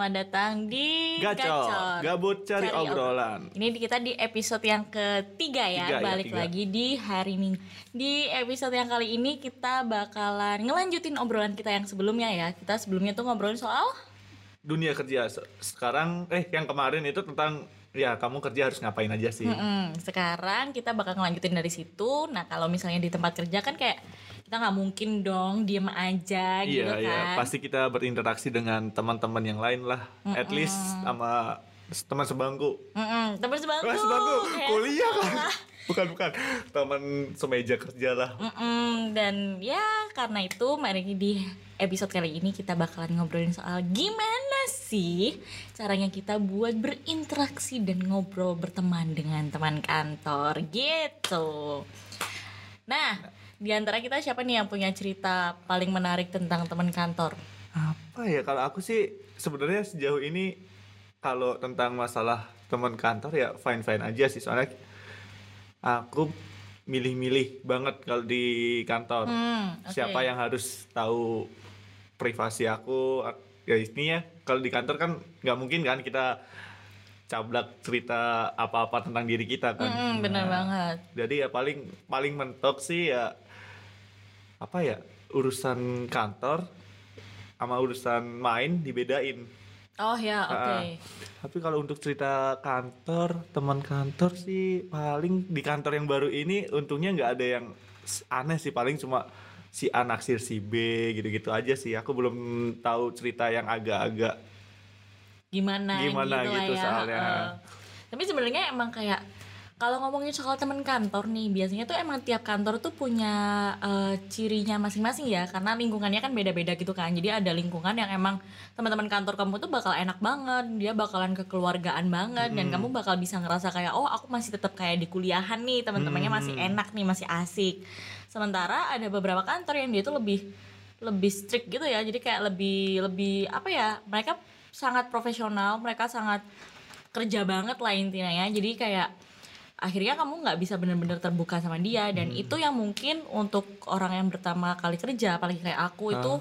selamat datang di Gacor, gabut cari, obrolan. Ini kita di episode yang ketiga ya, Tiga ya, balik tiga. lagi di hari ini. Di episode yang kali ini kita bakalan ngelanjutin obrolan kita yang sebelumnya ya. Kita sebelumnya tuh ngobrolin soal Dunia kerja se- sekarang, eh yang kemarin itu tentang ya kamu kerja harus ngapain aja sih? Mm-mm, sekarang kita bakal ngelanjutin dari situ. Nah kalau misalnya di tempat kerja kan kayak kita nggak mungkin dong diem aja gitu Iya, kan. iya. Pasti kita berinteraksi dengan teman-teman yang lain lah. At least sama teman sebangku. Mm-mm, teman sebangku. Wah, sebangku kayak kuliah kan? Bukan, bukan. Teman semeja kerja lah. Mm-mm, dan ya karena itu mari di episode kali ini kita bakalan ngobrolin soal gimana sih caranya kita buat berinteraksi dan ngobrol berteman dengan teman kantor gitu. Nah, di antara kita siapa nih yang punya cerita paling menarik tentang teman kantor? Apa ya kalau aku sih sebenarnya sejauh ini kalau tentang masalah teman kantor ya fine fine aja sih soalnya aku milih-milih banget kalau di kantor Hmm, oke. siapa yang harus tahu privasi aku ak- ya ini ya kalau di kantor kan nggak mungkin kan kita cablak cerita apa-apa tentang diri kita kan Mm-mm, bener Nah, banget. jadi ya paling paling mentok sih ya apa ya urusan kantor sama urusan main dibedain Oh ya, oke. Ah, tapi kalau untuk cerita kantor teman kantor sih paling di kantor yang baru ini untungnya nggak ada yang aneh sih paling cuma si A naksir si B gitu-gitu aja sih aku belum tahu cerita yang agak-agak gimana Gimana gitu, gitu ya. soalnya. heeh. Tapi sebenarnya emang kayak kalau ngomongin soal teman kantor nih, biasanya tuh emang tiap kantor tuh punya eh, cirinya masing-masing ya, karena lingkungannya kan beda-beda gitu kan. Jadi ada lingkungan yang emang teman-teman kantor kamu tuh bakal enak banget, dia bakalan kekeluargaan banget, dan kamu bakal bisa ngerasa kayak oh aku masih tetap kayak di kuliahan nih, teman-temannya masih enak nih, masih asik. Sementara ada beberapa kantor yang dia tuh lebih lebih strict gitu ya, jadi kayak lebih lebih apa ya, mereka sangat profesional, mereka sangat kerja banget lah intinya ya. Jadi kayak akhirnya kamu nggak bisa benar-benar terbuka sama dia. Dan itu yang mungkin untuk orang yang pertama kali kerja, apalagi kayak aku itu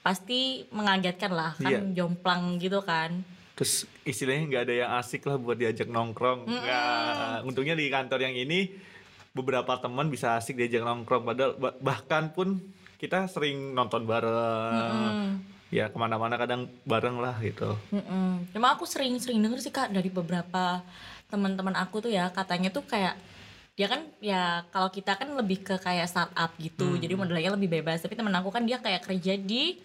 pasti mengagetkan lah. Kan Iya. jomplang gitu kan. terus istilahnya nggak ada yang asik lah buat diajak nongkrong. Nggak. untungnya di kantor yang ini beberapa teman bisa asik diajak nongkrong. Padahal ba- bahkan pun kita sering nonton bareng. Ya ke mana-mana kadang bareng lah gitu. Cuma aku sering-sering denger sih kak dari beberapa teman-teman aku tuh ya katanya tuh kayak dia kan ya kalau kita kan lebih ke kayak startup gitu jadi modelnya lebih bebas. Tapi temen aku kan dia kayak kerja di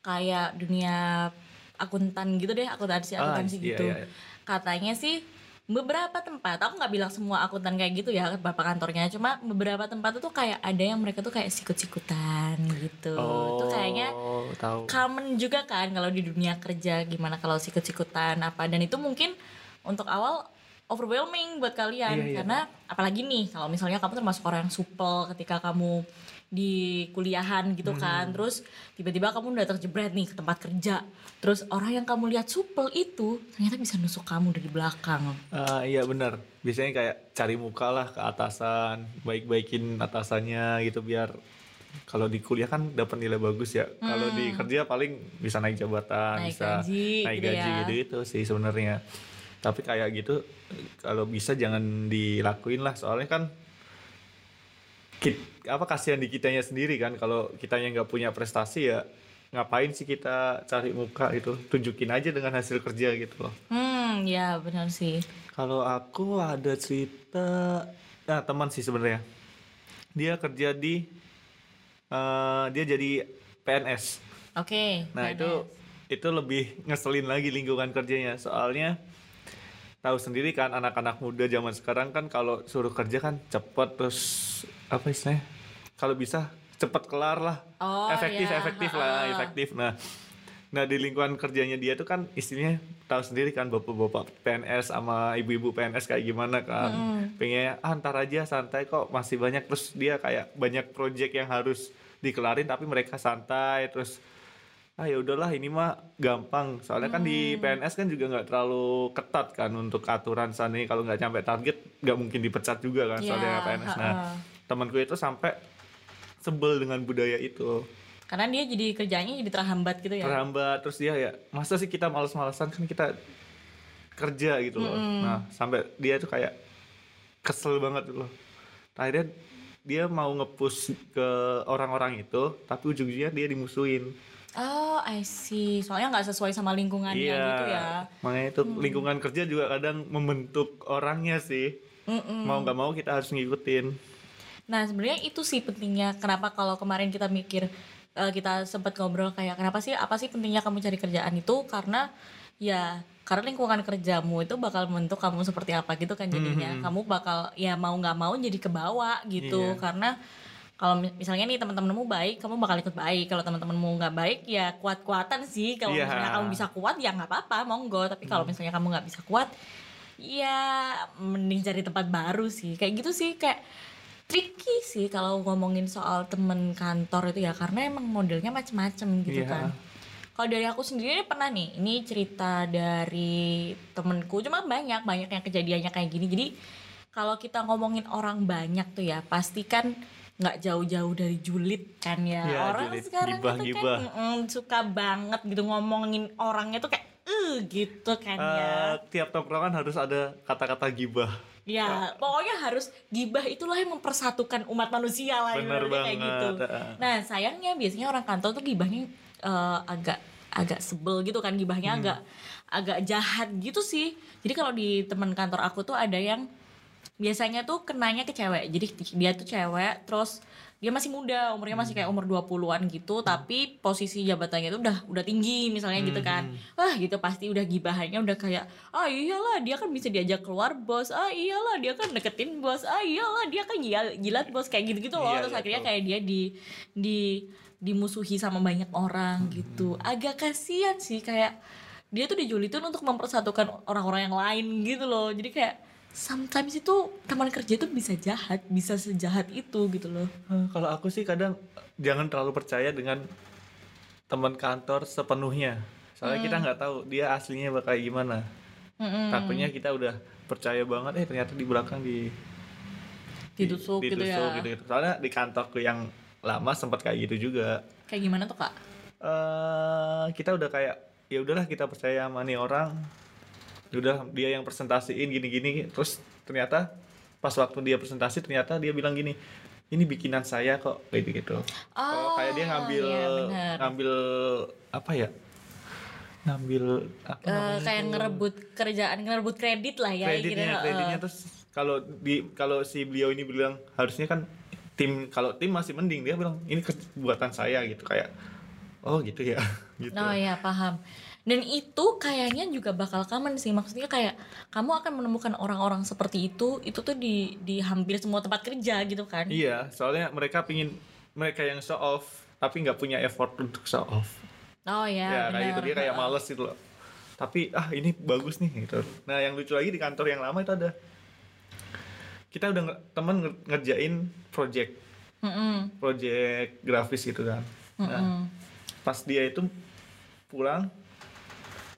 kayak dunia akuntan gitu deh akuntansi Ah, akuntansi iya, gitu. iya, iya. katanya sih beberapa tempat aku nggak bilang semua akuntan kayak gitu ya bapak kantornya cuma beberapa tempat tuh kayak ada yang mereka tuh kayak sikut-sikutan gitu. Itu kayaknya Oh, tahu. common juga kan kalau di dunia kerja gimana kalau sikut-sikutan apa. Dan itu mungkin untuk awal overwhelming buat kalian Iya, iya. karena apalagi nih kalau misalnya kamu termasuk orang yang supel ketika kamu di kuliahan gitu Hmm. kan terus tiba-tiba kamu udah terjebret nih ke tempat kerja terus orang yang kamu lihat supel itu ternyata bisa nusuk kamu dari belakang Ah, iya benar biasanya kayak cari muka lah ke atasan baik-baikin atasannya gitu biar kalau di kuliah kan dapat nilai bagus ya kalau di kerja paling bisa naik jabatan Hmm. Naik bisa gaji naik gitu gaji ya. gitu itu sih sebenarnya tapi kayak gitu kalau bisa jangan dilakuin lah soalnya kan kit- apa kasihan di kitanya sendiri kan kalau kitanya nggak punya prestasi ya ngapain sih kita cari muka itu tunjukin aja dengan hasil kerja gitu loh hmm ya benar sih kalau aku ada cerita, nah teman sih sebenarnya. Dia kerja di, eh, dia jadi PNS. oke Nah itu itu lebih ngeselin lagi lingkungan kerjanya. Soalnya tahu sendiri kan anak-anak muda zaman sekarang kan kalau suruh kerja kan cepet terus apa istilahnya? Kalau bisa cepet kelar lah, Oh, efektif iya. efektif lah, Ha-ha. efektif. Nah Nah di lingkungan kerjanya dia tuh kan istilahnya tahu sendiri kan bapak-bapak PNS sama ibu-ibu PNS kayak gimana kan pengen ah, ntar aja santai kok masih banyak terus dia kayak banyak project yang harus dikelarin tapi mereka santai terus ah ya udahlah ini mah gampang. Soalnya kan di PNS kan juga nggak terlalu ketat kan untuk aturan sana. Kalau nggak nyampe target nggak mungkin dipecat juga kan Ya, soalnya PNS nah temanku itu sampai sebel dengan budaya itu. Karena dia jadi kerjanya jadi terhambat gitu ya? Terhambat terus dia ya masa sih kita males-malesan? Kan kita kerja gitu loh. Nah sampai dia tuh kayak kesel banget gitu loh. Akhirnya dia mau ngepush ke orang-orang itu tapi ujung-ujungnya dia dimusuhin oh I see. Soalnya nggak sesuai sama lingkungannya gitu ya. Makanya itu lingkungan kerja juga kadang membentuk orangnya sih. Mau nggak mau kita harus ngikutin. Nah sebenarnya itu sih pentingnya kenapa kalau kemarin kita mikir eh, kita sempat ngobrol kayak kenapa sih apa sih pentingnya kamu cari kerjaan itu? Karena ya karena lingkungan kerjamu itu bakal membentuk kamu seperti apa gitu kan jadinya. Kamu bakal ya mau nggak mau jadi ke bawah gitu. Iya. karena kalau mi- misalnya nih teman-temanmu baik kamu bakal ikut baik. Kalau teman-temanmu nggak baik ya kuat-kuatan sih. Kalau Iya. misalnya kamu bisa kuat ya nggak apa-apa monggo. Tapi kalau misalnya kamu nggak bisa kuat ya mending cari tempat baru sih. Kayak gitu sih kayak tricky sih kalau ngomongin soal temen kantor itu ya. Karena emang modelnya macem-macem gitu Iya. kan. Kalau dari aku sendiri pernah nih ini cerita dari temenku. Cuma banyak banyak yang kejadiannya kayak gini. Jadi kalau kita ngomongin orang banyak tuh ya pasti kan nggak jauh-jauh dari julid kan ya Iya, orang julid. sekarang Gibah, itu gibah. kan mm, suka banget gitu ngomongin orangnya tuh kayak eh gitu kan ya Eh, tiap tongkrongan harus ada kata-kata gibah Ya, pokoknya harus gibah itulah yang mempersatukan umat manusia lah Bener ibaratnya kayak banget, gitu. ah. Nah, sayangnya biasanya orang kantor tuh gibahnya eh, agak agak sebel gitu kan gibahnya Hmm. agak agak jahat gitu sih. Jadi kalau di teman kantor aku tuh ada yang biasanya tuh kenanya ke cewek. Jadi dia tuh cewek terus dia masih muda, umurnya masih kayak umur 20-an gitu, tapi posisi jabatannya itu udah udah tinggi misalnya gitu kan. Wah, gitu pasti udah gibahannya udah kayak, "Ah iyalah, dia kan bisa diajak keluar bos. Ah iyalah, dia kan deketin bos. Ah iyalah, dia kan jilat bos kayak gitu-gitu loh." Iya, terus iya, akhirnya tahu. kayak dia di di dimusuhi sama banyak orang gitu. Agak kasihan sih kayak dia tuh dijulitin untuk mempersatukan orang-orang yang lain gitu loh. Jadi kayak sometimes itu teman kerja itu bisa jahat, bisa sejahat itu gitu loh. Eh, kalau aku sih kadang jangan terlalu percaya dengan teman kantor sepenuhnya soalnya kita nggak tahu dia aslinya bakal gimana Mm-mm. takutnya kita udah percaya banget eh ternyata di belakang di Ditusuk gitu ya. gitu, soalnya di kantorku yang lama sempat kayak gitu juga Kayak gimana tuh kak? eh kita udah kayak ya udahlah kita percaya sama nih orang udah dia yang presentasiin gini-gini terus ternyata pas waktu dia presentasi ternyata dia bilang gini ini bikinan saya kok kayak gitu oh, kayak dia ngambil iya, benar. ngambil apa ya ngambil apa namanya kayak tuh? ngerebut kerjaan, ngerebut kredit lah ya. kreditnya kira-kira. kreditnya Eh. terus kalau di kalau si beliau ini bilang harusnya kan tim kalau tim masih mending dia bilang ini buatan saya gitu kayak oh gitu ya gitu Oh ya paham. Dan itu kayaknya juga bakal common sih. Maksudnya kayak kamu akan menemukan orang-orang seperti itu, itu tuh di di hampir semua tempat kerja gitu kan. Iya, soalnya mereka pingin mereka yang show off tapi nggak punya effort untuk show off. Oh ya. ya kayak gitu benar. dia kayak males gitu loh. Tapi ah ini bagus nih gitu. Nah yang lucu lagi di kantor yang lama itu ada kita udah nge- temen nge- ngerjain project Mm-mm. project grafis gitu kan. Nah Mm-mm. pas dia itu pulang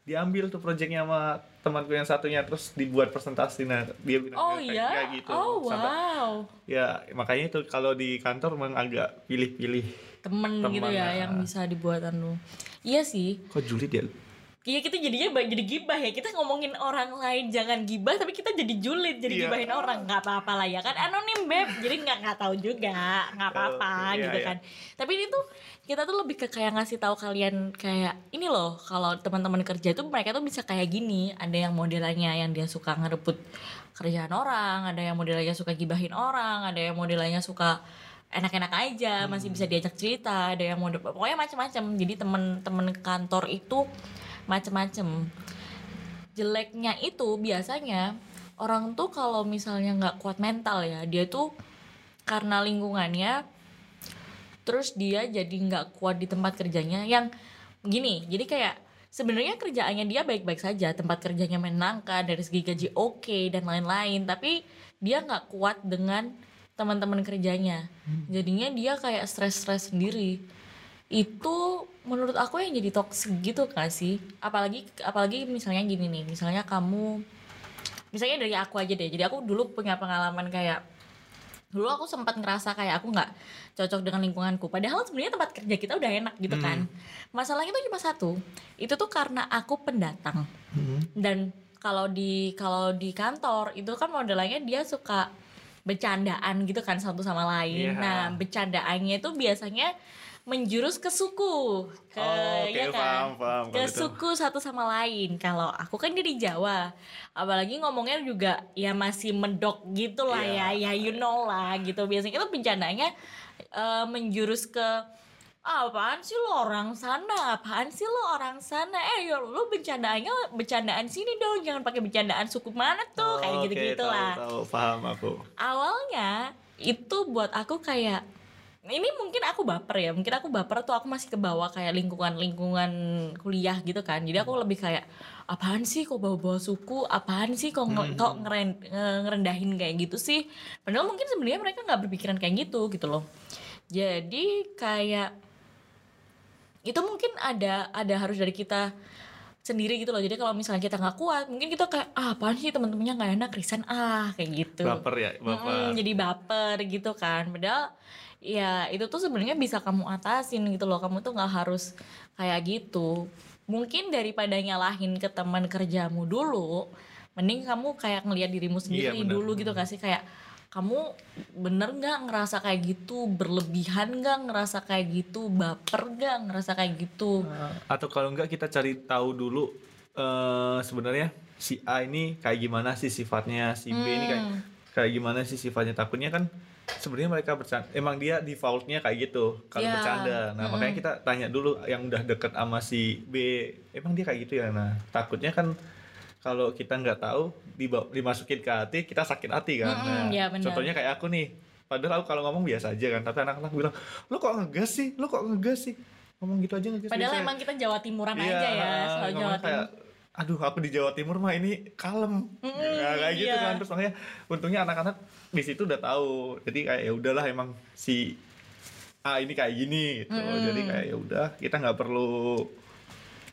diambil tuh projectnya sama temanku yang satunya terus dibuat presentasi nah dia bilang Oh kayak, iya. kayak gitu Oh Sampai- wow. ya makanya itu kalau di kantor memang agak pilih-pilih Temen, Temen, gitu ya ah. yang bisa dibuatan lu. Iya sih. kok julid ya Iya kita jadinya jadi gibah ya. Kita ngomongin orang lain jangan gibah tapi kita jadi julid jadi Iya. gibahin orang. Nggak apa-apa lah ya kan. Anonim beb. Jadi nggak nggak tahu juga. Nggak apa-apa Oke, iya, gitu iya. kan. Tapi ini tuh kita tuh lebih ke kayak ngasih tahu kalian kayak ini loh kalau teman-teman kerja tuh mereka tuh bisa kayak gini. Ada yang modelannya yang dia suka ngerebut kerjaan orang ada yang modelannya suka gibahin orang ada yang modelannya suka enak-enak aja masih bisa diajak cerita ada yang model pokoknya macam-macam jadi temen-temen kantor itu macem-macem. Jeleknya itu biasanya orang tuh kalau misalnya nggak kuat mental ya dia tuh karena lingkungannya terus dia jadi nggak kuat di tempat kerjanya yang gini jadi kayak sebenarnya kerjaannya dia baik-baik saja tempat kerjanya menangkan dari segi gaji oke dan lain-lain tapi dia nggak kuat dengan teman-teman kerjanya. Jadinya dia kayak stres-stres sendiri. Itu menurut aku yang jadi toxic gitu gak sih? Apalagi apalagi misalnya gini nih misalnya kamu misalnya dari aku aja deh. Jadi aku dulu punya pengalaman kayak dulu aku sempat ngerasa kayak aku nggak cocok dengan lingkunganku. Padahal sebenarnya tempat kerja kita udah enak gitu kan. Masalahnya itu cuma satu itu tuh karena aku pendatang. Dan kalau di kalau di kantor itu kan modelnya dia suka bercandaan gitu kan satu sama lain. Iya. nah bercandaannya itu biasanya menjurus ke suku. Ke Oh, ya paham, kan? paham ke kalau gitu. suku satu sama lain. Kalau aku kan dari Jawa. Apalagi ngomongnya juga ya masih medok gitu lah Iya. ya. Ya you know lah gitu. Biasanya itu bercandanya eh, menjurus ke "Ah, apaan sih lo orang sana? Apaan sih lo orang sana? Eh yo lo bercandaannya bercandaan sini dong. Jangan pakai bercandaan suku mana tuh. Kayak Oh, gitu oke, gitu tahu, lah tahu, paham aku. Awalnya itu buat aku kayak ini mungkin aku baper ya mungkin aku baper tuh aku masih ke bawah kayak lingkungan lingkungan kuliah gitu kan. Jadi aku lebih kayak apaan sih kok bawa-bawa suku? Apaan sih kok nge- kok ngeren- nge- ngerendahin kayak gitu sih? Padahal mungkin sebenarnya mereka nggak berpikiran kayak gitu gitu loh. Jadi kayak itu mungkin ada ada harus dari kita sendiri gitu loh. Jadi kalau misalnya kita nggak kuat mungkin kita kayak ah apaan sih teman-temannya nggak enak? Resign ah kayak gitu. Baper ya baper. Mm-mm, jadi baper gitu kan. Padahal ya itu tuh sebenarnya bisa kamu atasin gitu loh. Kamu tuh nggak harus kayak gitu. Mungkin daripada nyalahin ke teman kerjamu dulu mending kamu kayak ngelihat dirimu sendiri Iya, benar. dulu gitu gak sih? Kayak kamu bener nggak ngerasa kayak gitu? Berlebihan nggak ngerasa kayak gitu? Baper nggak ngerasa kayak gitu? Atau kalau enggak kita cari tahu dulu eh sebenarnya si A ini kayak gimana sih sifatnya si B ini kayak Hmm. Kayak gimana sih sifatnya? Takutnya kan sebenarnya mereka bercanda emang dia defaultnya kayak gitu kalau Ya. bercanda. Nah makanya kita tanya dulu yang udah deket sama si B emang dia kayak gitu ya? Nah takutnya kan kalau kita nggak tahu dimasukin ke hati kita sakit hati kan? Mm-mm, nah, ya benar. contohnya kayak aku nih padahal aku kalau ngomong biasa aja kan tapi anak-anak bilang lo kok ngegas sih? Lo kok ngegas sih? Ngomong gitu aja ngegas padahal biasa." emang kita Jawa Timuran Iya, aja ya selalu ngomong Jawa Timur. kayak, aduh aku di Jawa Timur mah ini kalem. Nah, kayak gitu iya. kan. Terus makanya untungnya anak-anak di situ udah tahu. Jadi kayak ya udahlah emang si A ini kayak gini gitu. Jadi kayak ya udah kita nggak perlu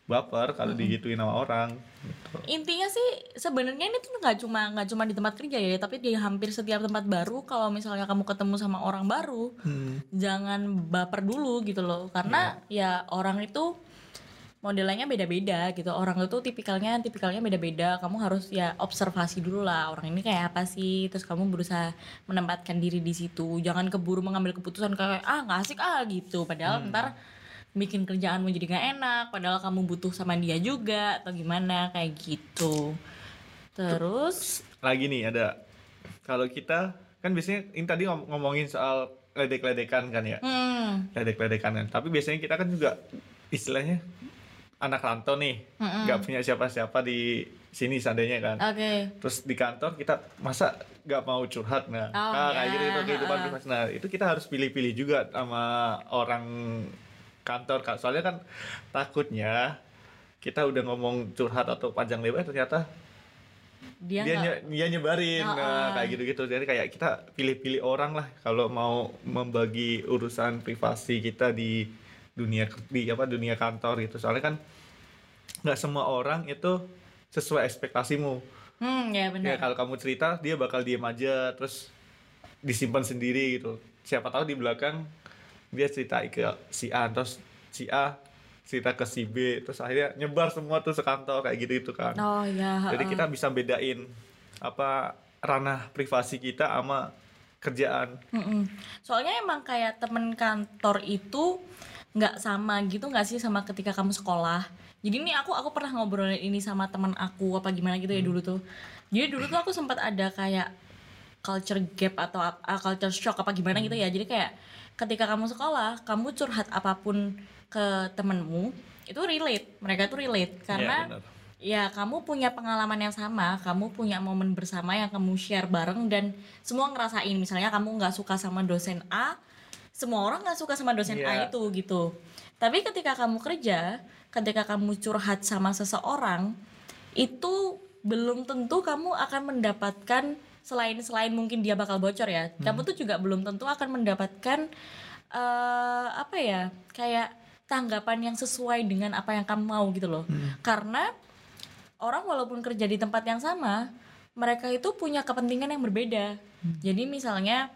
baper kalau digituin sama orang gitu. intinya sih sebenarnya ini tuh nggak cuma nggak cuma di tempat kerja ya tapi di hampir setiap tempat baru kalau misalnya kamu ketemu sama orang baru jangan baper dulu gitu loh. Karena ya orang itu modelnya beda-beda gitu. Orang itu tipikalnya tipikalnya beda-beda. Kamu harus ya observasi dulu lah orang ini kayak apa sih? Terus kamu berusaha menempatkan diri di situ. Jangan keburu mengambil keputusan kayak ah nggak asik ah gitu. Padahal ntar bikin kerjaanmu jadi nggak enak padahal kamu butuh sama dia juga atau gimana? Kayak gitu. Terus lagi nih ada. Kalau kita kan biasanya ini tadi ngom- ngomongin soal ledek-ledekan kan ya? Hmm. Ledek-ledekan kan. Tapi biasanya kita kan juga istilahnya anak rantau nih. Nggak punya siapa-siapa di sini seandainya kan. Oke. Terus di kantor kita masa nggak mau curhat? Nah, Oh, nah, kayak ya, gitu itu kehidupan ha-ha. privasi nah itu kita harus pilih-pilih juga sama orang kantor. Kak. soalnya kan takutnya kita udah ngomong curhat atau panjang lebar ternyata dia dia nye- dia nyebarin. Ha-ha. nah, kayak gitu-gitu. Jadi kayak kita pilih-pilih orang lah kalau mau membagi urusan privasi kita di dunia di apa dunia kantor gitu. Soalnya kan nggak semua orang itu sesuai ekspektasimu. Hmm ya ya benar. kalau kamu cerita dia bakal diem aja terus disimpan sendiri gitu. Siapa tahu di belakang dia cerita ke si A terus si A cerita ke si B terus akhirnya nyebar semua tuh sekantor kayak gitu itu kan. Oh ya jadi kita bisa bedain apa ranah privasi kita sama kerjaan. Mm-mm. Soalnya emang kayak temen kantor itu nggak sama gitu nggak sih sama ketika kamu sekolah. Jadi ini aku aku pernah ngobrolin ini sama teman aku apa gimana gitu ya dulu tuh. Jadi dulu tuh aku sempat ada kayak culture gap atau ah, culture shock apa gimana gitu ya. Jadi kayak ketika kamu sekolah, kamu curhat apa pun ke temenmu itu relate. Mereka tuh relate karena benar. ya kamu punya pengalaman yang sama, kamu punya momen bersama yang kamu share bareng dan semua ngerasain. Misalnya kamu nggak suka sama dosen A, semua orang nggak suka sama dosen A Iya. itu gitu. Tapi ketika kamu kerja, ketika kamu curhat sama seseorang, itu belum tentu kamu akan mendapatkan selain selain mungkin dia bakal bocor ya, kamu tuh juga belum tentu akan mendapatkan eh apa ya kayak tanggapan yang sesuai dengan apa yang kamu mau gitu loh. Karena orang walaupun kerja di tempat yang sama, mereka itu punya kepentingan yang berbeda. Jadi misalnya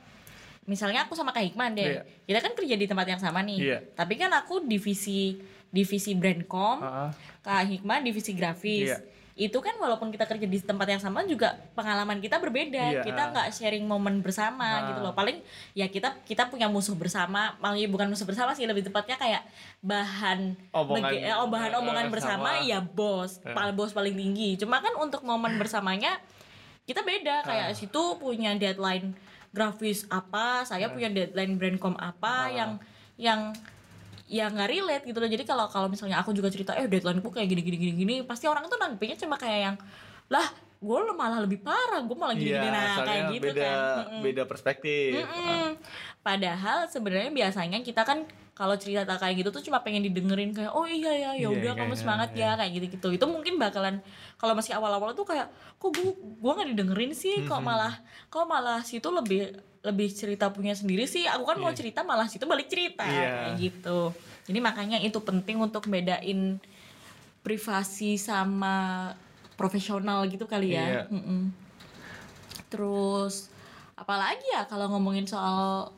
misalnya aku sama Kak Hikman deh Iya. kita kan kerja di tempat yang sama nih Iya. tapi kan aku divisi divisi brandcom Ah, Kak Hikman divisi grafis Iya. itu kan walaupun kita kerja di tempat yang sama juga pengalaman kita berbeda Iya. kita nggak sharing momen bersama Ah. gitu loh paling ya kita kita punya musuh bersama malah bukan musuh bersama sih lebih tepatnya kayak bahan Omongan- bagi- eh, oh, bahan eh, omongan bersama bersama. ya bos Eh. pal bos paling tinggi cuma kan untuk momen bersamanya kita beda kayak Ah. situ punya deadline grafis apa saya punya deadline brandcom apa Ah. yang yang ya nggak relate gitu loh jadi kalau kalau misalnya aku juga cerita eh deadlineku kayak gini gini gini gini pasti orang tuh nanggepinnya cuma kayak yang lah gue malah lebih parah gue malah gini Iya, gini nah kayak gitu beda kan Mm-mm. beda perspektif. Mm-mm. Padahal sebenarnya biasanya kita kan kalau cerita kayak gitu tuh cuma pengen didengerin kayak oh iya ya ya Iya, udah iya, kamu iya, semangat ya kayak gitu gitu itu mungkin bakalan kalau masih awal-awal tuh kayak kok gua gua nggak didengerin sih kok Mhm. malah kok malah situ lebih lebih cerita punya sendiri sih aku kan mau Iya. cerita malah situ balik cerita Iya. kayak gitu jadi makanya itu penting untuk bedain privasi sama profesional gitu kali ya Iya. Mm-mm. terus apalagi ya kalau ngomongin soal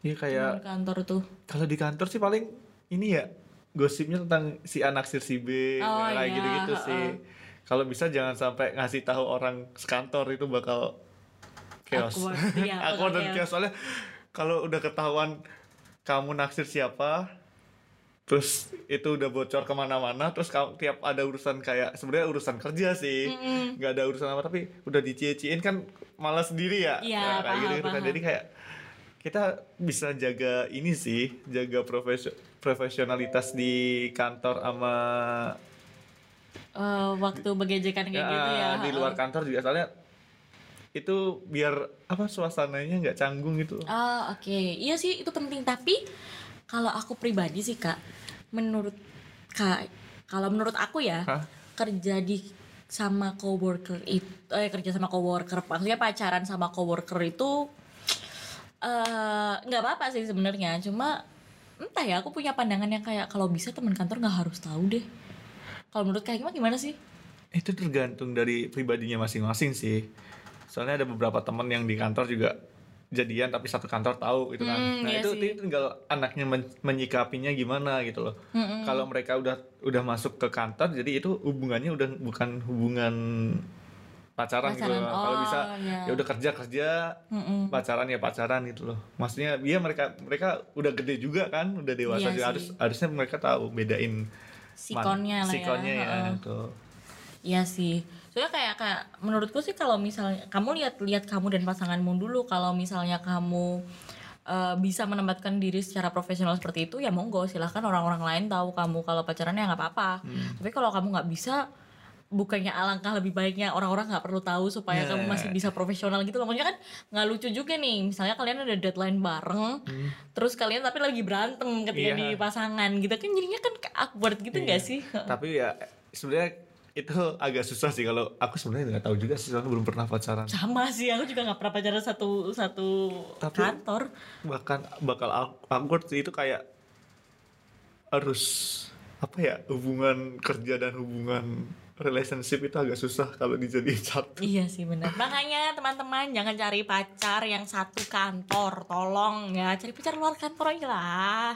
Iya kayak teman kantor tuh. kalau di kantor sih paling ini ya gosipnya tentang si anak si B Oh, kayak iya, gitu-gitu sih. heeh. Kalau bisa jangan sampai ngasih tahu orang sekantor itu bakal chaos. Awkward, iya, dan bakal chaos. Soalnya kalau udah ketahuan kamu naksir siapa terus itu udah bocor ke mana-mana terus tiap ada urusan kayak sebenarnya urusan kerja sih. Nggak ada urusan apa tapi udah dicie-ciein kan malah sendiri ya. Iya, Nah, kayak paham, gitu, kan. Jadi kayak kita bisa jaga ini sih jaga profesio- profesionalitas di kantor sama eh, waktu begejekan kayak ya, gitu ya di luar kantor juga. Soalnya itu biar apa suasananya nggak canggung gitu. Ah oke. Iya sih itu penting. Tapi kalau aku pribadi sih kak menurut kak kalau menurut aku ya Hah? kerja di sama coworker itu eh kerja sama coworker maksudnya pacaran sama coworker itu eh nggak apa-apa sih sebenarnya. Cuma entah ya aku punya pandangan yang kayak kalau bisa teman kantor nggak harus tahu deh. Kalau menurut kak Hikmah gimana sih? Itu tergantung dari pribadinya masing-masing sih. Soalnya ada beberapa teman yang di kantor juga jadian tapi satu kantor tahu gitu kan. Hmm, nah iya itu sih. itu tinggal anaknya men- menyikapinya gimana gitu loh. Mm-mm. kalau mereka udah udah masuk ke kantor jadi itu hubungannya udah bukan hubungan pacaran, gitu Pacaran, kalau oh, bisa iya. ya udah kerja kerja Mm-mm. pacaran ya pacaran gitu loh maksudnya dia mereka mereka udah gede juga kan udah Iya dewasa sih. harus harusnya mereka tahu bedain sikonnya lah ya sikonnya ya, Heeh. gitu. Iya sih. Soalnya kayak kayak menurutku sih kalau misalnya kamu lihat-lihat kamu dan pasanganmu dulu kalau misalnya kamu eh, bisa menempatkan diri secara profesional seperti itu ya monggo silahkan orang-orang lain tahu kamu kalau pacaran ya nggak apa-apa. Hmm. Tapi kalau kamu nggak bisa bukannya alangkah lebih baiknya orang-orang nggak perlu tahu supaya Nah. kamu masih bisa profesional gitu loh. Maksudnya kan nggak lucu juga nih. Misalnya kalian ada deadline bareng, terus kalian tapi lagi berantem ketika Hmm. Iya. di pasangan gitu kan jadinya kan awkward gitu nggak Iya. sih? tapi ya sebenarnya itu agak susah sih kalau aku sebenarnya nggak tahu juga sih soalnya belum pernah pacaran sama sih aku juga nggak pernah pacaran satu satu Tapi- kantor bahkan bakal aw- awkward sih itu kayak harus apa ya hubungan kerja dan hubungan relationship itu agak susah kalau dijadiin satu. Iya sih benar makanya teman-teman jangan cari pacar yang satu kantor. Tolong ya cari pacar luar kantor aja lah.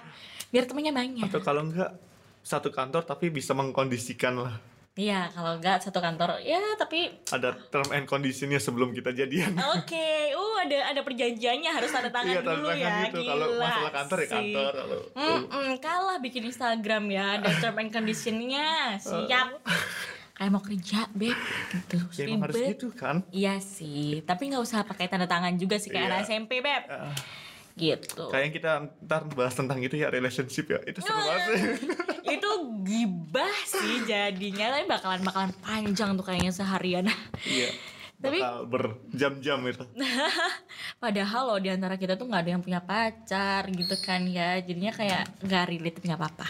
Biar temennya banyak. Atau kalau enggak satu kantor tapi bisa mengkondisikan lah iya kalau nggak satu kantor ya tapi ada term and conditionnya sebelum kita jadian. Oke uh ada ada perjanjiannya harus tanda tangan iya tanda dulu tangan ya gitu. Kalau masalah kantor ya kantor kalau Mm-mm, kalah bikin Instagram ya ada term and conditionnya. Siap. Kayak mau kerja beb gitu. Ya emang harus gitu kan? Iya sih, tapi nggak usah pakai tanda tangan juga sih kayak Iya. anak SMP beb, Ah, gitu. kayaknya kita ntar bahas tentang itu ya relationship ya itu seru banget sih Itu gibah sih jadinya, tapi bakalan bakalan panjang tuh kayaknya seharian. iya Tapi- berjam-jam itu Padahal loh di antara kita tuh nggak ada yang punya pacar gitu kan ya, jadinya kayak nggak relate nggak apa-apa.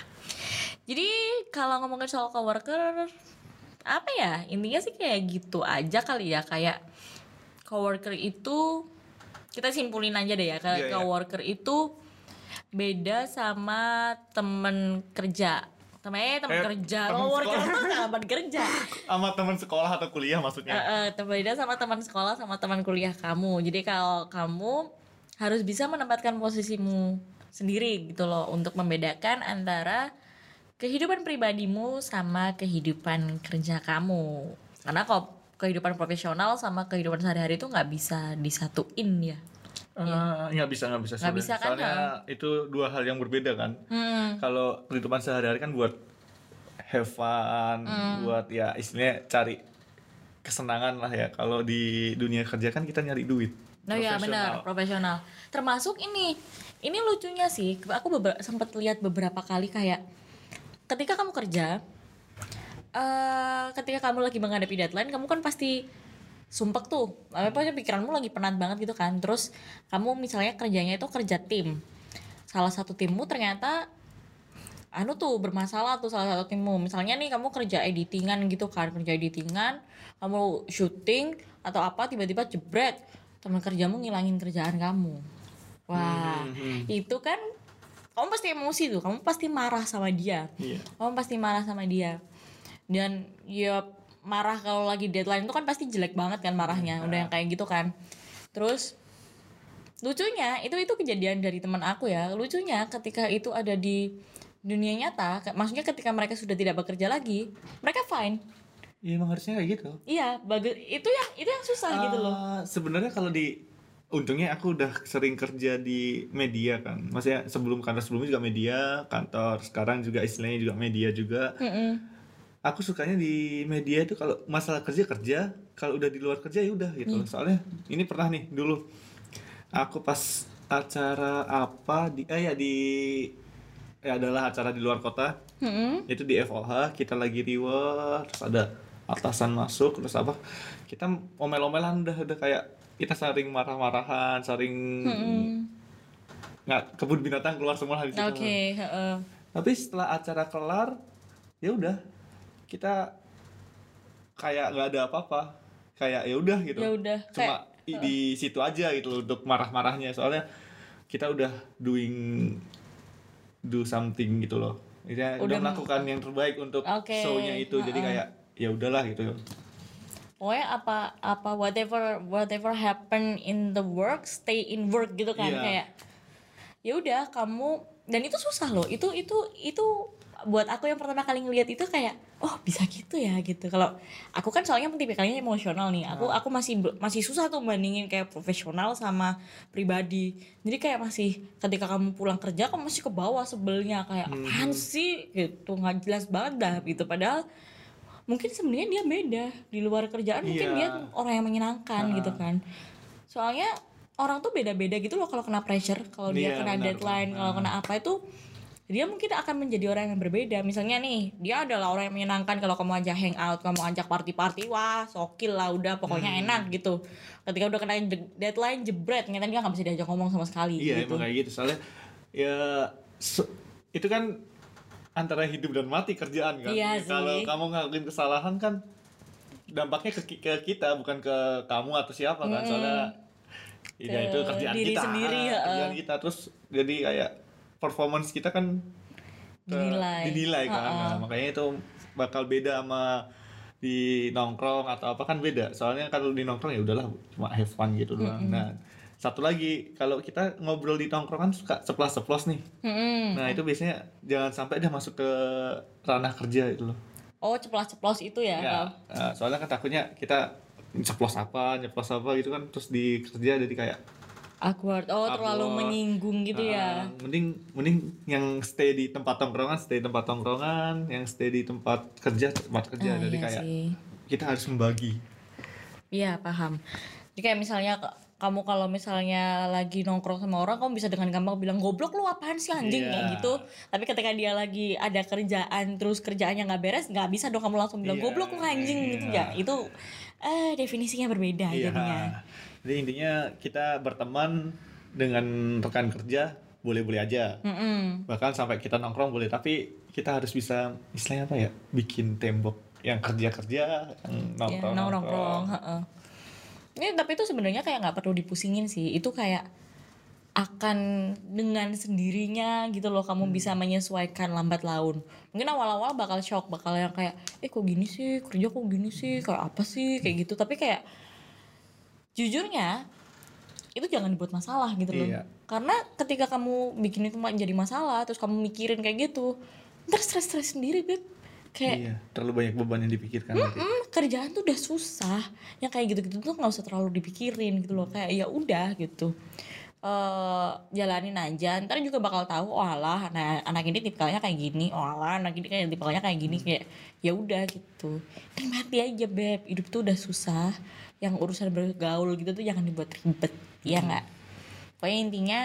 Jadi kalau ngomongin soal coworker, apa ya intinya sih kayak gitu aja kali ya kayak coworker itu kita simpulin aja deh ya kayak Iya, iya. coworker itu beda sama temen kerja. Temen temen Eh, kerja. temen coworker itu teman kerja. Sama teman sekolah atau kuliah maksudnya? Eh, eh, beda sama teman sekolah sama teman kuliah kamu. Jadi kalau kamu harus bisa menempatkan posisimu sendiri gitu loh untuk membedakan antara kehidupan pribadimu sama kehidupan kerja kamu. Karena kok kehidupan profesional sama kehidupan sehari-hari itu nggak bisa disatuin ya Eh, nggak bisa nggak bisa Nggak bisa kan, soalnya itu dua hal yang berbeda kan hmm. kalau kehidupan sehari-hari kan buat have fun Hmm. buat ya istilahnya cari kesenangan lah ya kalau di dunia kerja kan kita nyari duit Nah ya Profesional. benar profesional. Termasuk ini, ini lucunya sih. Aku beber- sempat lihat beberapa kali kayak ketika kamu kerja, eh ketika kamu lagi menghadapi deadline, kamu kan pasti sumpek tuh. Apa pikiranmu lagi penat banget gitu kan. Terus kamu misalnya kerjanya itu kerja tim. Salah satu timmu ternyata anu tuh bermasalah tuh salah satu timmu. Misalnya nih kamu kerja editingan gitu kan kerja editingan kamu syuting atau apa tiba-tiba jebret teman kerjamu ngilangin kerjaan kamu. Wah Hmm, itu kan kamu pasti emosi tuh. Kamu pasti marah sama dia. Iya. Kamu pasti marah sama dia dan ya marah kalau lagi deadline itu kan pasti jelek banget kan marahnya udah yang kayak gitu kan. Terus lucunya itu itu kejadian dari teman aku ya. Lucunya ketika itu ada di dunia nyata maksudnya ketika mereka sudah tidak bekerja lagi mereka fine. Iya emang harusnya kayak gitu. Iya bagus itu yang itu yang susah gitu loh. Eh, sebenarnya kalau di untungnya aku udah sering kerja di media kan. Maksudnya sebelum kantor sebelumnya juga media kantor sekarang juga istilahnya juga media juga. Mm-mm. Aku sukanya di media itu kalau masalah kerja kerja. Kalau udah di luar kerja ya udah gitu. Soalnya ini pernah nih dulu. Aku pas acara apa di eh ya di ya adalah acara di luar kota. Mm-mm. itu di FOH kita lagi reward terus ada atasan masuk terus apa. Kita omel-omelan udah udah kayak kita saling marah-marahan saling Mm-mm. nggak kebun binatang keluar semua situ. Oke heeh. tapi setelah acara kelar ya udah kita kayak nggak ada apa-apa. Kayak ya udah gitu. Ya udah cuma i- di situ aja gitu loh untuk marah-marahnya. Soalnya kita udah doing do something gitu loh. Udah, Udah melakukan yang terbaik untuk Oke, show-nya itu. Jadi ha-ha. kayak ya udahlah gitu. Pokoknya apa apa whatever whatever happen in the work stay in work gitu kan. Iya. kayak ya udah kamu dan itu susah loh. Itu itu itu buat aku yang pertama kali ngelihat itu kayak oh bisa gitu ya gitu. Kalau aku kan soalnya tipikalnya emosional nih. Aku aku masih masih susah tuh bandingin kayak profesional sama pribadi. Jadi kayak masih ketika kamu pulang kerja kamu masih ke bawah sebelnya. Kayak apaan sih? Gitu. Nggak jelas banget dah gitu. Padahal mungkin sebenarnya dia beda. Di luar kerjaan mungkin Iya. dia orang yang menyenangkan gitu kan. Soalnya orang tuh beda-beda gitu loh kalau kena pressure kalau dia Iya, kena benar, deadline kalau kena apa itu dia mungkin akan menjadi orang yang berbeda. Misalnya nih dia adalah orang yang menyenangkan kalau kamu ajak hangout kamu ajak party-party wah sokil lah udah pokoknya Hmm. enak gitu. Ketika udah kena de- deadline jebret ternyata dia nggak bisa diajak ngomong sama sekali iya gitu. emang kayak gitu. Soalnya ya so- itu kan antara hidup dan mati kerjaan kan. Iya sih. kalau kamu ngelakuin kesalahan kan dampaknya ke, ke kita bukan ke kamu atau siapa kan. Soalnya ya itu kerjaan diri kita sendiri, ya. kerjaan kita. Terus jadi kayak performance kita kan Dinilai. dinilai kan. Ha-ha. Nah, makanya itu bakal beda sama di nongkrong atau apa kan beda. Soalnya kalau di nongkrong ya udahlah cuma have fun gitu doang. Nah satu lagi kalau kita ngobrol di tongkrongan suka ceplos ceplos nih. Mm-mm. nah itu biasanya jangan sampai dia masuk ke ranah kerja itu loh. Oh ceplos-ceplos itu ya, ya nah, soalnya kan takutnya kita ceplos apa nyeplos apa gitu kan terus di kerja jadi kayak awkward oh terlalu Awkward. menyinggung gitu ya ah, mending mending yang stay di tempat tongkrongan stay di tempat tongkrongan yang stay di tempat kerja tempat kerja Ah, jadi iya kayak sih. kita harus membagi Iya paham. Jadi kayak misalnya kamu kalau misalnya lagi nongkrong sama orang kamu bisa dengan gampang bilang goblok lu apaan sih anjing Iya. kayak gitu. Tapi ketika dia lagi ada kerjaan terus kerjaannya nggak beres nggak bisa dong kamu langsung bilang Iya, goblok lu anjing gitu iya. ya. Itu eh definisinya berbeda Iya. jadinya. Jadi intinya kita berteman dengan rekan kerja boleh-boleh aja. Mm-mm. Bahkan sampai kita nongkrong boleh, tapi kita harus bisa istilahnya apa ya? Bikin tembok yang kerja-kerja, yang Ya, nongkrong. nongkrong. heeh. Ini tapi itu sebenarnya kayak nggak perlu dipusingin sih. Itu kayak akan dengan sendirinya gitu loh kamu bisa menyesuaikan lambat laun mungkin awal-awal bakal shock bakal yang kayak eh kok gini sih kerja kok gini sih kayak apa sih kayak gitu tapi kayak jujurnya itu jangan dibuat masalah gitu loh. Iya. karena ketika kamu bikin itu jadi masalah terus kamu mikirin kayak gitu ntar stres-stres sendiri beb. Kayak Iya, terlalu banyak beban yang dipikirkan nanti. "Hmm, kerjaan tuh udah susah. Yang kayak gitu-gitu tuh nggak usah terlalu dipikirin gitu loh. Kayak ya udah gitu. Eh jalanin aja. Ntar juga bakal tahu oh alah nah anak ini tipikalnya kayak gini. Oh alah anak ini kayak tipikalnya kayak gini. Kayak ya udah gitu. Nikmati aja beb. Hidup tuh udah susah yang urusan bergaul gitu tuh jangan dibuat ribet ya nggak pokoknya intinya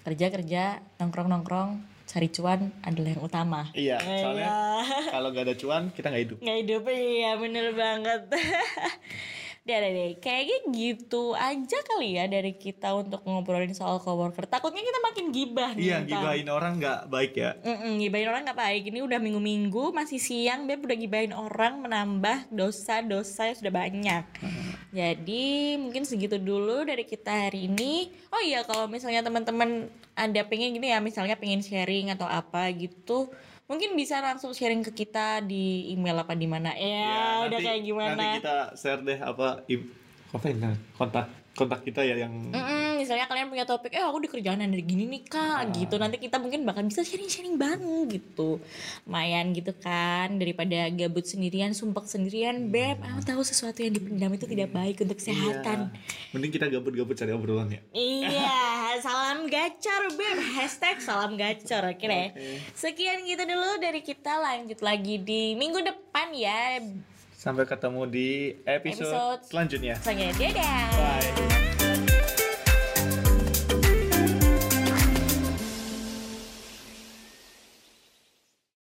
kerja kerja nongkrong nongkrong cari cuan adalah yang utama Iya, soalnya Iya. kalau gak ada cuan kita nggak hidup. nggak hidup iya bener banget Udah deh, deh, kayaknya gitu aja kali ya dari kita untuk ngobrolin soal coworker. Takutnya kita makin gibah nih. Iya, ntar. gibahin orang nggak baik ya. Mm-mm, gibahin orang nggak baik. Ini udah minggu-minggu, masih siang, Beb udah gibahin orang menambah dosa-dosa yang sudah banyak. Jadi mungkin segitu dulu dari kita hari ini. Oh iya, kalau misalnya teman-teman ada pengen gini ya, misalnya pengen sharing atau apa gitu, mungkin bisa langsung sharing ke kita di email apa di mana. Ya, udah kayak gimana. Nanti kita share deh apa ya, kontak kontak kita ya yang Mm-mm, misalnya kalian punya topik, eh aku di kerjaan ada gini nih kak, gitu. Nanti kita mungkin bakal bisa sharing-sharing bareng gitu. Lumayan gitu kan, daripada gabut sendirian, sumpek sendirian, beb. Aku tahu sesuatu yang dipendam itu tidak baik untuk kesehatan. Iya. Mending kita gabut-gabut cari obrolan ya. Iya, salam gacor beb. Hashtag salam gacor, oke deh. Sekian gitu dulu dari kita, lanjut lagi di minggu depan ya. Sampai ketemu di episode, Episode selanjutnya. Selanjutnya, dadah. Bye.